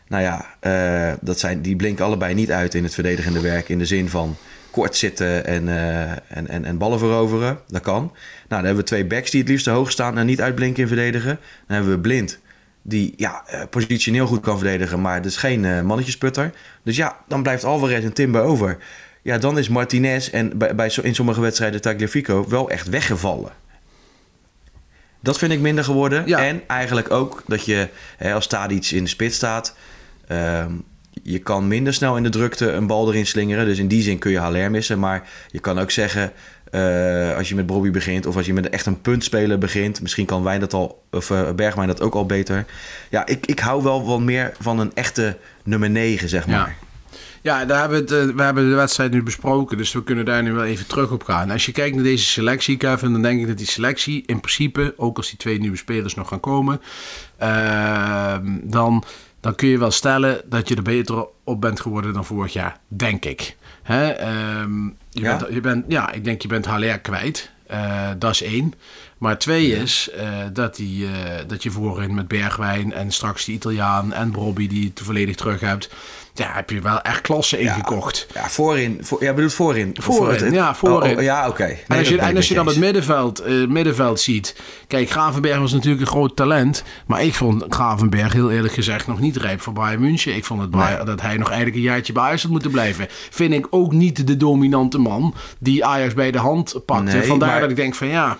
[SPEAKER 2] Nou ja, dat zijn, die blinken allebei niet uit in het verdedigende werk. In de zin van kort zitten en, eh, en, en, en ballen veroveren. Dat kan. Nou, dan hebben we twee backs die het liefst te hoog staan en niet uitblinken in verdedigen. Dan hebben we Blind, die ja, eh, positioneel goed kan verdedigen, maar dus geen eh, mannetjesputter. Dus ja, dan blijft Alvarez en Timber over. Ja, dan is Martinez en bij, bij, zo- in sommige wedstrijden Tagliafico wel echt weggevallen. Dat vind ik minder geworden.
[SPEAKER 1] Ja.
[SPEAKER 2] En eigenlijk ook dat je, hè, als Tadic in de spits staat... ehm, je kan minder snel in de drukte een bal erin slingeren. Dus in die zin kun je Haller missen. Maar je kan ook zeggen, eh, als je met Bobby begint... of als je met echt een puntspeler begint... misschien kan Wijn dat al, of eh, Bergwijn dat ook al beter. Ja, ik, ik hou wel wat meer van een echte nummer 9, zeg maar.
[SPEAKER 1] Ja. Ja, daar hebben we, het, eh, we hebben de wedstrijd nu besproken, dus we kunnen daar nu wel even terug op gaan. Als je kijkt naar deze selectie, Kevin, dan denk ik dat die selectie in principe, ook als die twee nieuwe spelers nog gaan komen, ehm, dan, dan kun je wel stellen dat je er beter op bent geworden dan vorig jaar, denk ik. Hè? ehm, je
[SPEAKER 2] Ja?
[SPEAKER 1] bent, je bent, ja, ik denk je bent Haller kwijt. Eh, dat is één. Maar twee is eh, dat, die, eh, dat je voorin met Bergwijn en straks die Italiaan en Bobby die je te volledig terug hebt. Ja, heb je wel echt klasse ingekocht.
[SPEAKER 2] Ja, voorin. Voor, ja, bedoelt voorin.
[SPEAKER 1] Voorin,
[SPEAKER 2] voor het-
[SPEAKER 1] ja, voorin.
[SPEAKER 2] Oh, oh, ja, oké. Nee,
[SPEAKER 1] en als je, en als je dan het middenveld, eh, middenveld ziet. Kijk, Gravenberg was natuurlijk een groot talent. Maar ik vond Gravenberg heel eerlijk gezegd nog niet rijp voor Bayern München. Ik vond het dat hij nog eigenlijk een jaartje bij Ajax had moeten blijven. Vind ik ook niet de dominante man die Ajax bij de hand pakte.
[SPEAKER 2] Nee,
[SPEAKER 1] Vandaar
[SPEAKER 2] maar-
[SPEAKER 1] dat ik denk van ja...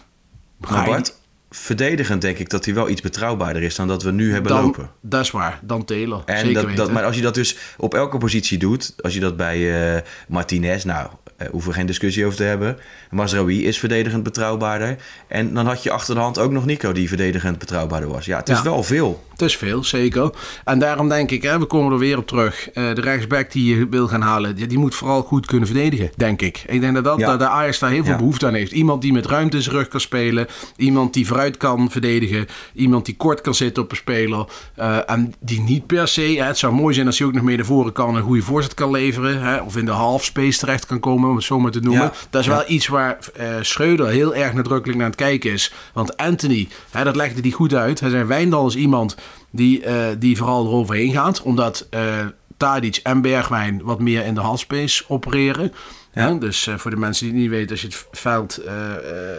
[SPEAKER 1] ga je
[SPEAKER 2] Bart, verdedigend denk ik dat hij wel iets betrouwbaarder is dan dat we nu hebben
[SPEAKER 1] dan,
[SPEAKER 2] lopen.
[SPEAKER 1] Dat is waar, dan Taylor.
[SPEAKER 2] En
[SPEAKER 1] Zeker
[SPEAKER 2] dat,
[SPEAKER 1] weten.
[SPEAKER 2] dat, maar als je dat dus op elke positie doet, als je dat bij eh, Martinez, nou, eh, hoeven we geen discussie over te hebben. Mazraoui is verdedigend betrouwbaarder. En dan had je achter de hand ook nog Nico die verdedigend betrouwbaarder was. Ja, het is
[SPEAKER 1] Ja.
[SPEAKER 2] wel veel.
[SPEAKER 1] Het is veel, zeker. En daarom denk ik, hè, we komen er weer op terug. Eh, de rechtsback die je wil gaan halen, die, die moet vooral goed kunnen verdedigen, denk ik. Ik denk dat, dat,
[SPEAKER 2] Ja.
[SPEAKER 1] dat de Ajax daar heel veel
[SPEAKER 2] Ja.
[SPEAKER 1] behoefte aan heeft. Iemand die met ruimte in zijn rug kan spelen. Iemand die vooruit kan verdedigen. Iemand die kort kan zitten op een speler. eh, en die niet per se, hè, het zou mooi zijn als hij ook nog mee naar voren kan... en een goede voorzet kan leveren. Hè, of in de half space terecht kan komen, om het zo maar te noemen.
[SPEAKER 2] Ja.
[SPEAKER 1] Dat is wel iets waar eh Schreuder heel erg nadrukkelijk naar het kijken is. Want Anthony, hè, dat legde hij goed uit. Hij zei, Wijndal is iemand die, eh, die vooral eroverheen gaat. Omdat eh Tadic en Bergwijn wat meer in de halfspace opereren.
[SPEAKER 2] Ja.
[SPEAKER 1] Dus eh, voor de mensen die het niet weten, als je het veld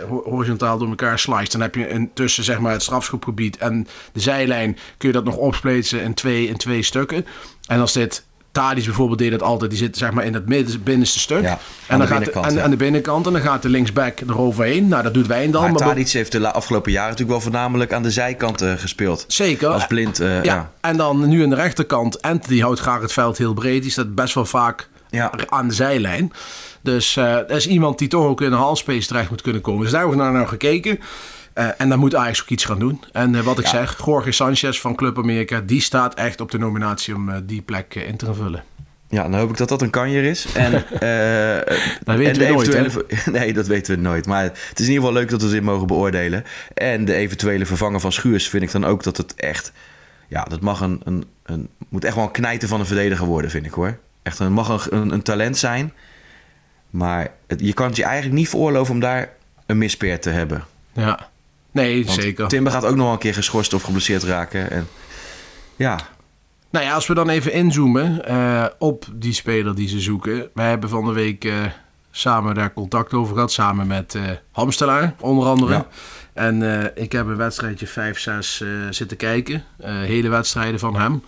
[SPEAKER 1] ho- horizontaal door elkaar slice, dan heb je een, tussen zeg maar, het strafschopgebied en de zijlijn kun je dat nog opsplitsen in twee, in twee stukken. En als dit Tadic bijvoorbeeld deed dat altijd. Die zit zeg maar in het midden, binnenste stuk.
[SPEAKER 2] Ja,
[SPEAKER 1] en,
[SPEAKER 2] aan
[SPEAKER 1] dan
[SPEAKER 2] de
[SPEAKER 1] gaat
[SPEAKER 2] binnenkant,
[SPEAKER 1] en,
[SPEAKER 2] ja.
[SPEAKER 1] aan de binnenkant. En dan gaat de linksback eroverheen. Nou, dat doet Wijndal.
[SPEAKER 2] Maar
[SPEAKER 1] maar
[SPEAKER 2] Tadic heeft de afgelopen jaren natuurlijk wel voornamelijk aan de zijkant eh, gespeeld.
[SPEAKER 1] Zeker.
[SPEAKER 2] Als blind, eh,
[SPEAKER 1] ja.
[SPEAKER 2] ja.
[SPEAKER 1] En dan nu aan de rechterkant. Anthony houdt graag het veld heel breed. Die staat best wel vaak aan de zijlijn. Dus eh dat is iemand die toch ook in de halfspace terecht moet kunnen komen. Dus daar hebben we naar, naar gekeken. Eh, en dan moet Ajax ook iets gaan doen. En eh, wat ik
[SPEAKER 2] Ja.
[SPEAKER 1] zeg, Jorge Sanchez van Club America... die staat echt op de nominatie om eh, die plek in te gaan vullen.
[SPEAKER 2] Ja, dan hoop ik dat dat een kanjer is. En,
[SPEAKER 1] Dat weten
[SPEAKER 2] en
[SPEAKER 1] we nooit,
[SPEAKER 2] Nee, dat weten we nooit. Maar het is in ieder geval leuk dat we dit mogen beoordelen. En de eventuele vervanger van Schuurs vind ik dan ook dat het echt... Ja, dat mag een, een, een... Moet echt wel een knijten van een verdediger worden, vind ik hoor. Echt, een mag een, een, een talent zijn. Maar het- je kan het je eigenlijk niet veroorloven om daar een mispeer te hebben.
[SPEAKER 1] Ja. Nee,
[SPEAKER 2] Want
[SPEAKER 1] zeker.
[SPEAKER 2] Timber gaat ook nog een keer geschorst of geblesseerd raken. En ja,
[SPEAKER 1] Nou ja, als we dan even inzoomen eh, op die speler die ze zoeken. Wij hebben van de week eh, samen daar contact over gehad. Samen met eh Hamstelaar, onder andere.
[SPEAKER 2] Ja.
[SPEAKER 1] En ik heb een wedstrijdje 5-6 eh, zitten kijken. Hele wedstrijden van hem.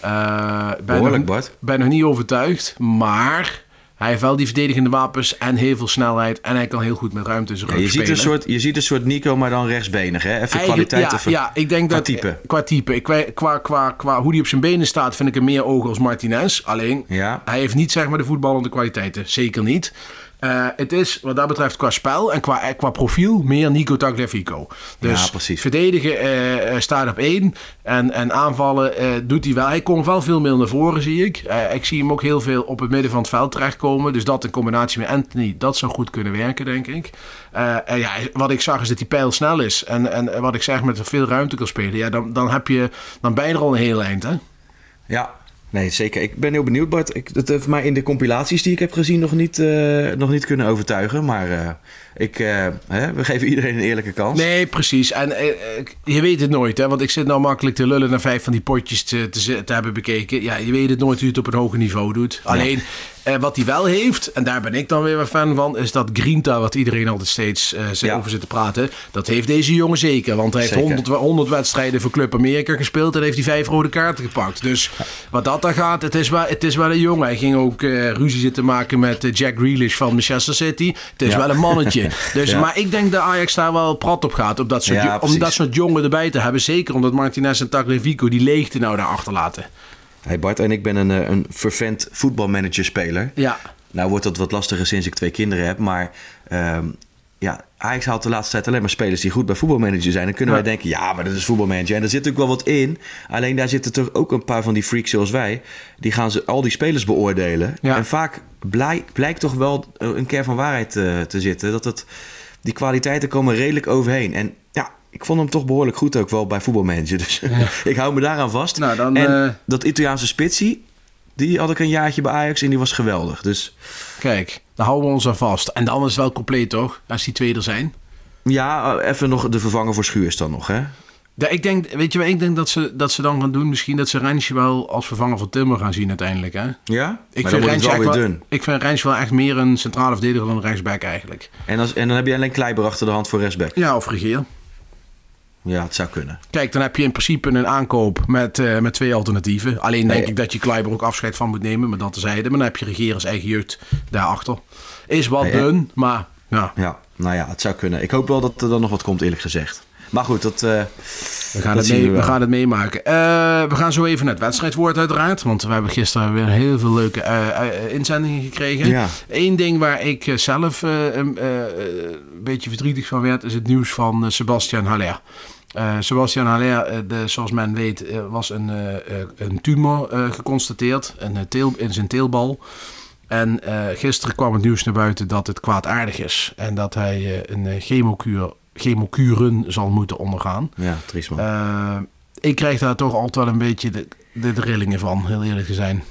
[SPEAKER 1] Ben
[SPEAKER 2] behoorlijk
[SPEAKER 1] nog,
[SPEAKER 2] Bart.
[SPEAKER 1] ben nog niet overtuigd. Maar hij heeft wel die verdedigende wapens en heel veel snelheid. En hij kan heel goed met ruimte zijn
[SPEAKER 2] Ja, je, ziet een soort, je ziet een soort Nico, maar dan rechtsbenig. Hè? Even
[SPEAKER 1] Eigenlijk-
[SPEAKER 2] kwaliteit.
[SPEAKER 1] ja,
[SPEAKER 2] even-
[SPEAKER 1] ja, ik denk
[SPEAKER 2] qua
[SPEAKER 1] dat
[SPEAKER 2] type.
[SPEAKER 1] qua type, ik- qua, qua, qua, qua hoe hij op zijn benen staat, vind ik hem meer ogen als Martinez. Alleen,
[SPEAKER 2] Ja.
[SPEAKER 1] hij heeft niet zeg maar de voetballende kwaliteiten, zeker niet. Eh, het is wat dat betreft qua spel en qua, qua profiel meer Nico Tagliafico. Dus
[SPEAKER 2] Ja, precies.
[SPEAKER 1] verdedigen eh, eh, staat op één en, en aanvallen eh, doet hij wel. Hij komt wel veel meer naar voren, zie ik. Eh, ik zie hem ook heel veel op het midden van het veld terechtkomen. Dus dat in combinatie met Anthony, dat zou goed kunnen werken, denk ik. Eh, en ja, wat ik zag is dat hij pijlsnel is. En, en wat ik zeg, met veel ruimte kan spelen. Ja, dan, dan, heb je, dan ben je er al een heel eind, hè?
[SPEAKER 2] Ja, nee, zeker. Ik ben heel benieuwd, Bart. Ik, dat heeft mij in de compilaties die ik heb gezien nog niet, eh, nog niet kunnen overtuigen. Maar eh, ik, eh, hè, we geven iedereen een eerlijke kans.
[SPEAKER 1] Nee, precies. En eh, eh, je weet het nooit, hè? Want ik zit nou makkelijk te lullen naar vijf van die potjes te, te, hebben bekeken. Ja, je weet het nooit hoe je het op een hoger niveau doet. Alleen, wat hij wel heeft, en daar ben ik dan weer een fan van, is dat Grinta, wat iedereen altijd steeds
[SPEAKER 2] Ja.
[SPEAKER 1] over zit te praten. Dat heeft deze jongen zeker. Want hij heeft
[SPEAKER 2] Zeker.
[SPEAKER 1] 100, 100 wedstrijden voor Club Amerika gespeeld en heeft hij vijf rode kaarten gepakt. Dus wat dat dan gaat, het is wel, het is wel een jongen. Hij ging ook ruzie zitten maken met Jack Grealish van Manchester City. Het is wel een mannetje. Dus. Maar ik denk dat Ajax daar wel prat op gaat. Op dat soort,
[SPEAKER 2] Ja,
[SPEAKER 1] jo- om dat soort jongen erbij te hebben. Zeker omdat Martinez en Tagliafico die leegte nou daar achterlaten.
[SPEAKER 2] Hey Bart, en ik ben een, eh, een vervent voetbalmanager-speler.
[SPEAKER 1] Ja,
[SPEAKER 2] Nou wordt dat wat lastiger sinds ik twee kinderen heb. Maar ehm, ja, Ajax haalt de laatste tijd alleen maar spelers die goed bij voetbalmanager zijn. Dan kunnen
[SPEAKER 1] Ja.
[SPEAKER 2] wij denken, ja, maar dat is voetbalmanager. En er zit ook wel wat in. Alleen daar zitten toch ook een paar van die freaks zoals wij. Die gaan ze, al die spelers beoordelen.
[SPEAKER 1] Ja.
[SPEAKER 2] En vaak blijkt, blijkt toch wel eh, een kern van waarheid eh, te zitten. Dat het, die kwaliteiten komen redelijk overheen. En ja, ik vond hem toch behoorlijk goed ook wel bij voetbalmanager. Dus ik hou me daaraan vast.
[SPEAKER 1] Nou, dan,
[SPEAKER 2] en
[SPEAKER 1] eh,
[SPEAKER 2] dat Italiaanse spitsie, die had ik een jaartje bij Ajax en die was geweldig. Dus
[SPEAKER 1] kijk, daar houden we ons aan vast. En dan is het wel compleet toch? Als die twee er zijn.
[SPEAKER 2] ja, even nog de vervanger voor Schuurs dan nog, hè?
[SPEAKER 1] Ja, ik denk, weet je wat ik denk dat ze, dat ze dan gaan doen? Misschien dat ze Rensje wel als vervanger van Timmer gaan zien uiteindelijk. Hè?
[SPEAKER 2] Ja?
[SPEAKER 1] Ik
[SPEAKER 2] maar
[SPEAKER 1] vind Rensje
[SPEAKER 2] wel weer
[SPEAKER 1] wel,
[SPEAKER 2] dun.
[SPEAKER 1] ik vind Rensje wel echt meer een centrale verdediger dan een rechtsback eigenlijk.
[SPEAKER 2] En, als, en dan heb je alleen Kleiber achter de hand voor rechtsback.
[SPEAKER 1] Ja, of regeer.
[SPEAKER 2] Ja, het zou kunnen.
[SPEAKER 1] Kijk, dan heb je in principe een aankoop met, eh, met twee alternatieven. Alleen denk
[SPEAKER 2] Nee.
[SPEAKER 1] ik dat je Kleiber ook afscheid van moet nemen, maar dat tezijde. Maar dan heb je regeer als eigen jeugd daarachter. Is wat
[SPEAKER 2] Nee,
[SPEAKER 1] dun, maar ja,
[SPEAKER 2] Ja, nou ja, het zou kunnen. Ik hoop wel dat er dan nog wat komt, eerlijk gezegd. Maar goed, dat... eh,
[SPEAKER 1] we gaan,
[SPEAKER 2] Dat
[SPEAKER 1] het, mee,
[SPEAKER 2] we
[SPEAKER 1] gaan het meemaken. Eh, we gaan zo even naar het wedstrijdwoord uiteraard. Want we hebben gisteren weer heel veel leuke eh, inzendingen gekregen.
[SPEAKER 2] Ja.
[SPEAKER 1] Eén ding waar ik zelf een een beetje verdrietig van werd... is het nieuws van Sebastian Haller. Sebastian Haller, de, zoals men weet, was een, een tumor geconstateerd een, teel, in zijn teelbal. En eh, gisteren kwam het nieuws naar buiten dat het kwaadaardig is. En dat hij eh, een chemokuur, chemokuren zal moeten ondergaan.
[SPEAKER 2] ja, triest man.
[SPEAKER 1] Eh, ik krijg daar toch altijd wel een beetje de, de, de rillingen van, heel eerlijk te zijn.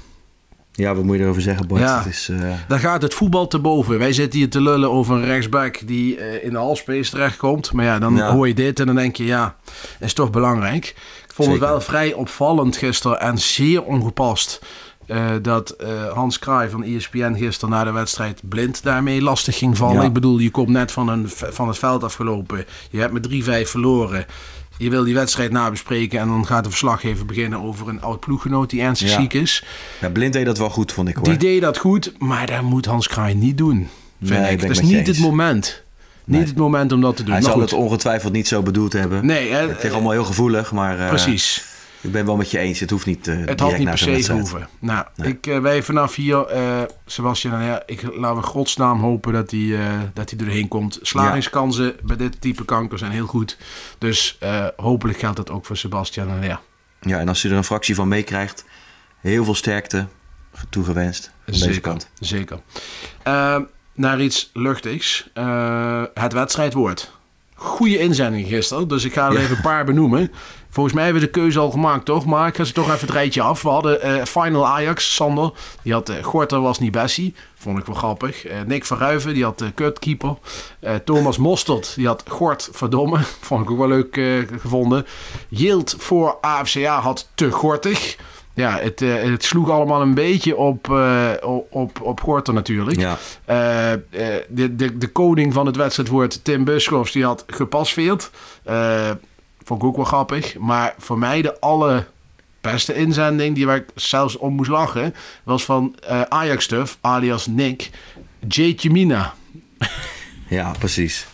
[SPEAKER 2] ja, wat moet je erover zeggen, Bart?
[SPEAKER 1] ja.
[SPEAKER 2] Het is, eh,
[SPEAKER 1] Daar gaat het voetbal te boven. Wij zitten hier te lullen over een rechtsback die eh, in de halfspace terechtkomt. Maar ja, dan
[SPEAKER 2] Ja.
[SPEAKER 1] hoor je dit en dan denk je, ja, is toch belangrijk. Ik vond
[SPEAKER 2] Zeker.
[SPEAKER 1] het wel vrij opvallend gisteren en zeer ongepast. Eh, dat eh, Hans Kraai van ESPN gisteren na de wedstrijd blind daarmee lastig ging vallen.
[SPEAKER 2] Ja.
[SPEAKER 1] Ik bedoel, je komt net van, een, van het veld afgelopen. Je hebt met 3-5 verloren. Je wil die wedstrijd nabespreken en dan gaat de verslaggever beginnen over een oud ploeggenoot die ernstig
[SPEAKER 2] Ja.
[SPEAKER 1] ziek is.
[SPEAKER 2] ja, Blind deed dat wel goed, vond ik hoor.
[SPEAKER 1] Die deed dat goed, maar dat moet Hans Kraai niet doen. Vind
[SPEAKER 2] Nee,
[SPEAKER 1] ik. Dat is niet het moment. Niet het moment om dat te doen.
[SPEAKER 2] Hij
[SPEAKER 1] maar
[SPEAKER 2] zal
[SPEAKER 1] goed.
[SPEAKER 2] het ongetwijfeld niet zo bedoeld hebben.
[SPEAKER 1] Nee, hè,
[SPEAKER 2] Het is allemaal heel gevoelig, maar eh,
[SPEAKER 1] precies.
[SPEAKER 2] Ik ben wel met je eens. Het hoeft niet eh
[SPEAKER 1] Het
[SPEAKER 2] direct
[SPEAKER 1] had niet per se hoeven. Nou,
[SPEAKER 2] Nee.
[SPEAKER 1] ik, eh, wij vanaf hier, eh, Sebastian, nou ja, ik laten we godsnaam hopen dat hij, dat hij doorheen komt. Slagingskansen bij dit type kanker zijn heel goed. Dus hopelijk geldt dat ook voor Sebastian. Nou ja,
[SPEAKER 2] Ja, en als u er een fractie van meekrijgt, heel veel sterkte toegewenst deze
[SPEAKER 1] zeker.
[SPEAKER 2] kant.
[SPEAKER 1] zeker. Naar iets luchtigs. Het wedstrijdwoord. goede inzendingen gisteren. Dus ik ga er even een paar benoemen. Volgens mij hebben we de keuze al gemaakt, toch? Maar ik ga ze toch even het rijtje af. We hadden uh, Final Ajax, Sander. Die had uh, Gorter was niet Bessie. Vond ik wel grappig. Uh, Nick Verruiven, die had de kutkeeper. Thomas Mostert, die had Gort Verdomme. Vond ik ook wel leuk gevonden. Yield voor AFCA had te gortig. Ja, het, het, sloeg allemaal een beetje op, op, op Gorter natuurlijk. Ja. De, de, de koning van het wedstrijdwoord, Tim Buschoffs, die had gepasveerd. Vond ik ook wel grappig. Maar voor mij de allerbeste inzending, die waar ik zelfs om moest lachen, was van uh, Ajax Stuff, alias Nick, Jake Mina.
[SPEAKER 2] Ja, precies.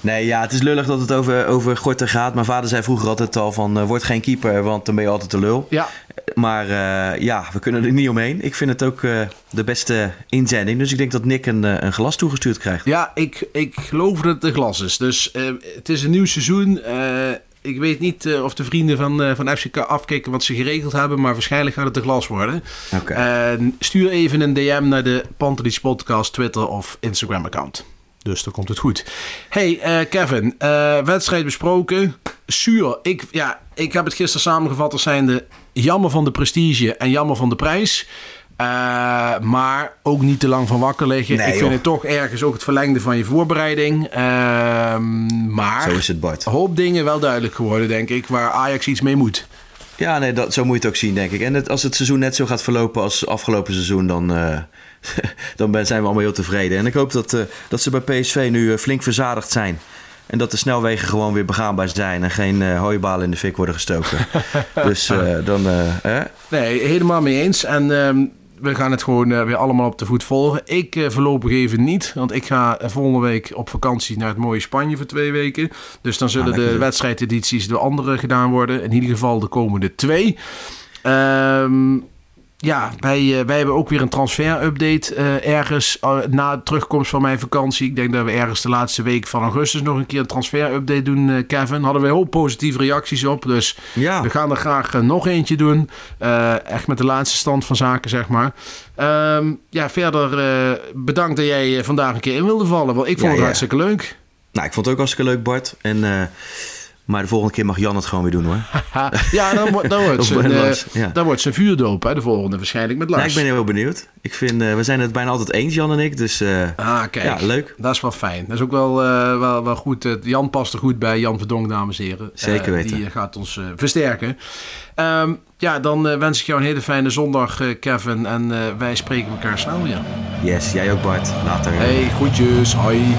[SPEAKER 2] Nee, ja, het is lullig dat het over, over Gorter gaat. Mijn vader zei vroeger altijd al van... Uh, word geen keeper, want dan ben je altijd te lul.
[SPEAKER 1] Ja.
[SPEAKER 2] Maar uh, ja, we kunnen er niet omheen. Ik vind het ook uh, de beste inzending. Dus ik denk dat Nick een, een glas toegestuurd krijgt.
[SPEAKER 1] Ja, ik, ik geloof dat het een glas is. Dus het is een nieuw seizoen ik weet niet uh, of de vrienden van, uh, van FCK afkijken wat ze geregeld hebben, maar waarschijnlijk gaat het een glas worden.
[SPEAKER 2] Okay.
[SPEAKER 1] Uh, stuur even een DM naar de Pantelis Podcast Twitter of Instagram account. Dus dan komt het goed. Hey eh, Kevin, wedstrijd besproken. Zuur. Ik, ja, ik heb het gisteren samengevat als zijnde jammer van de prestige en jammer van de prijs. Uh, maar ook niet te lang van wakker liggen. ik vind het toch ergens ook het verlengde van je voorbereiding. Uh, maar
[SPEAKER 2] zo is het, Bart.
[SPEAKER 1] hoop dingen wel duidelijk geworden, denk ik, waar Ajax iets mee moet.
[SPEAKER 2] Ja, nee, dat, zo moet je het ook zien, denk ik. En het, als het seizoen net zo gaat verlopen als afgelopen seizoen, dan, uh, dan ben, zijn we allemaal heel tevreden. En ik hoop dat, uh, dat ze bij PSV nu flink verzadigd zijn. En dat de snelwegen gewoon weer begaanbaar zijn en geen uh, hooibalen in de fik worden gestoken. dus dan.
[SPEAKER 1] Nee, helemaal mee eens. En ehm, we gaan het gewoon uh, weer allemaal op de voet volgen. Ik uh, voorlopig even niet, want ik ga volgende week op vakantie naar het mooie Spanje voor twee weken. Dus dan zullen ah, de wedstrijdedities door anderen gedaan worden. In ieder geval de komende twee. Ehm ja, wij, uh, wij hebben ook weer een transfer-update uh, ergens uh, na de terugkomst van mijn vakantie. Ik denk dat we ergens de laatste week van augustus nog een keer een transfer-update doen, Kevin. Hadden we heel positieve reacties op. Dus ja. we gaan er graag nog eentje doen. echt met de laatste stand van zaken, zeg maar. Um, ja, verder bedankt dat jij vandaag een keer in wilde vallen. Want ik vond ja, het ja. hartstikke leuk.
[SPEAKER 2] Nou, ik vond het ook hartstikke leuk, Bart. En maar de volgende keer mag Jan het gewoon weer doen hoor.
[SPEAKER 1] ja, dan, wordt, dan, wordt zijn, ja. dan wordt zijn vuurdoop, hè, de volgende waarschijnlijk met Lars.
[SPEAKER 2] Nou, ik ben heel benieuwd. Ik vind, uh, we zijn het bijna altijd eens, Jan en ik. Dus uh,
[SPEAKER 1] ah, kijk,
[SPEAKER 2] ja, leuk.
[SPEAKER 1] Dat is wel fijn. Dat is ook wel, wel, wel goed. Jan past er goed bij, Jan Verdonk, dames en heren.
[SPEAKER 2] Zeker weten.
[SPEAKER 1] Die gaat ons versterken. Um, ja, dan wens ik jou een hele fijne zondag, Kevin. En wij spreken elkaar snel weer.
[SPEAKER 2] Yes, jij ook Bart. Later.
[SPEAKER 1] Hey, groetjes. Hoi.